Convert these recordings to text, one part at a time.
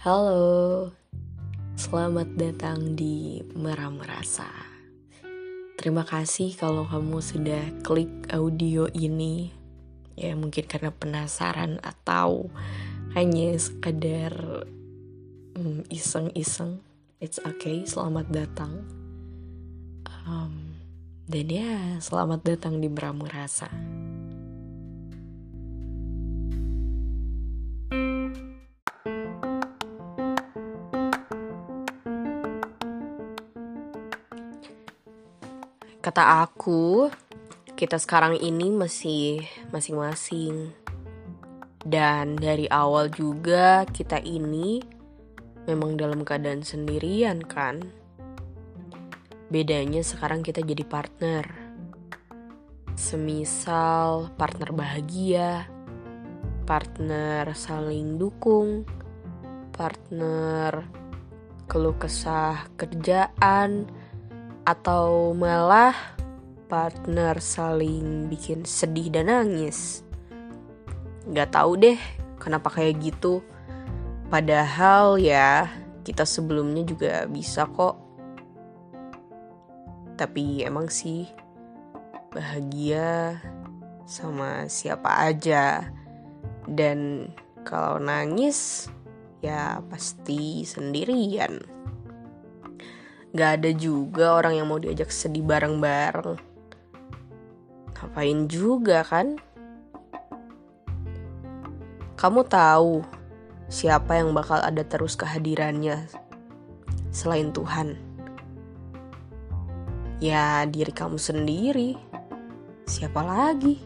Halo, selamat datang di Meram Rasa. Terima kasih kalau kamu sudah klik audio ini. Ya mungkin karena penasaran atau hanya sekadar hmm, iseng-iseng. It's okay, selamat datang. Um, dan ya, selamat datang di Meramu Rasa. Kata aku, kita sekarang ini masih masing-masing. Dan dari awal juga kita ini memang dalam keadaan sendirian kan. Bedanya sekarang kita jadi partner. Semisal partner bahagia, partner saling dukung, partner keluh kesah kerjaan, atau malah partner saling bikin sedih dan nangis. Gak tahu deh kenapa kayak gitu. Padahal ya kita sebelumnya juga bisa kok. Tapi emang sih bahagia sama siapa aja. Dan kalau nangis ya pasti sendirian. Gak ada juga orang yang mau diajak sedih bareng-bareng. Ngapain juga kan? Kamu tahu siapa yang bakal ada terus kehadirannya selain Tuhan? Ya diri kamu sendiri. Siapa lagi?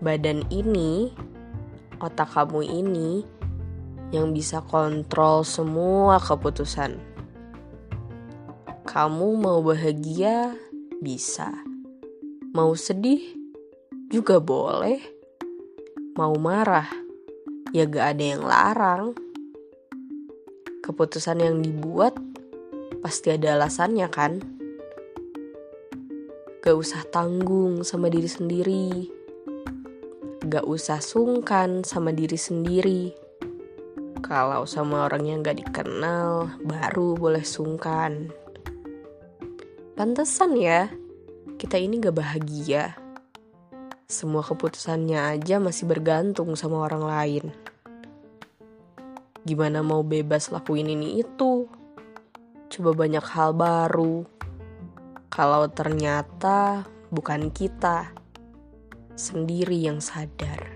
Badan ini, otak kamu ini yang bisa kontrol semua keputusan kamu mau bahagia, bisa. Mau sedih, juga boleh. Mau marah, ya gak ada yang larang. Keputusan yang dibuat pasti ada alasannya kan? Gak usah tanggung sama diri sendiri. Gak usah sungkan sama diri sendiri. Kalau sama orang yang gak dikenal, baru boleh sungkan. Pantesan ya, kita ini gak bahagia. Semua keputusannya aja masih bergantung sama orang lain. Gimana mau bebas lakuin ini itu? Coba banyak hal baru. Kalau ternyata bukan kita sendiri yang sadar.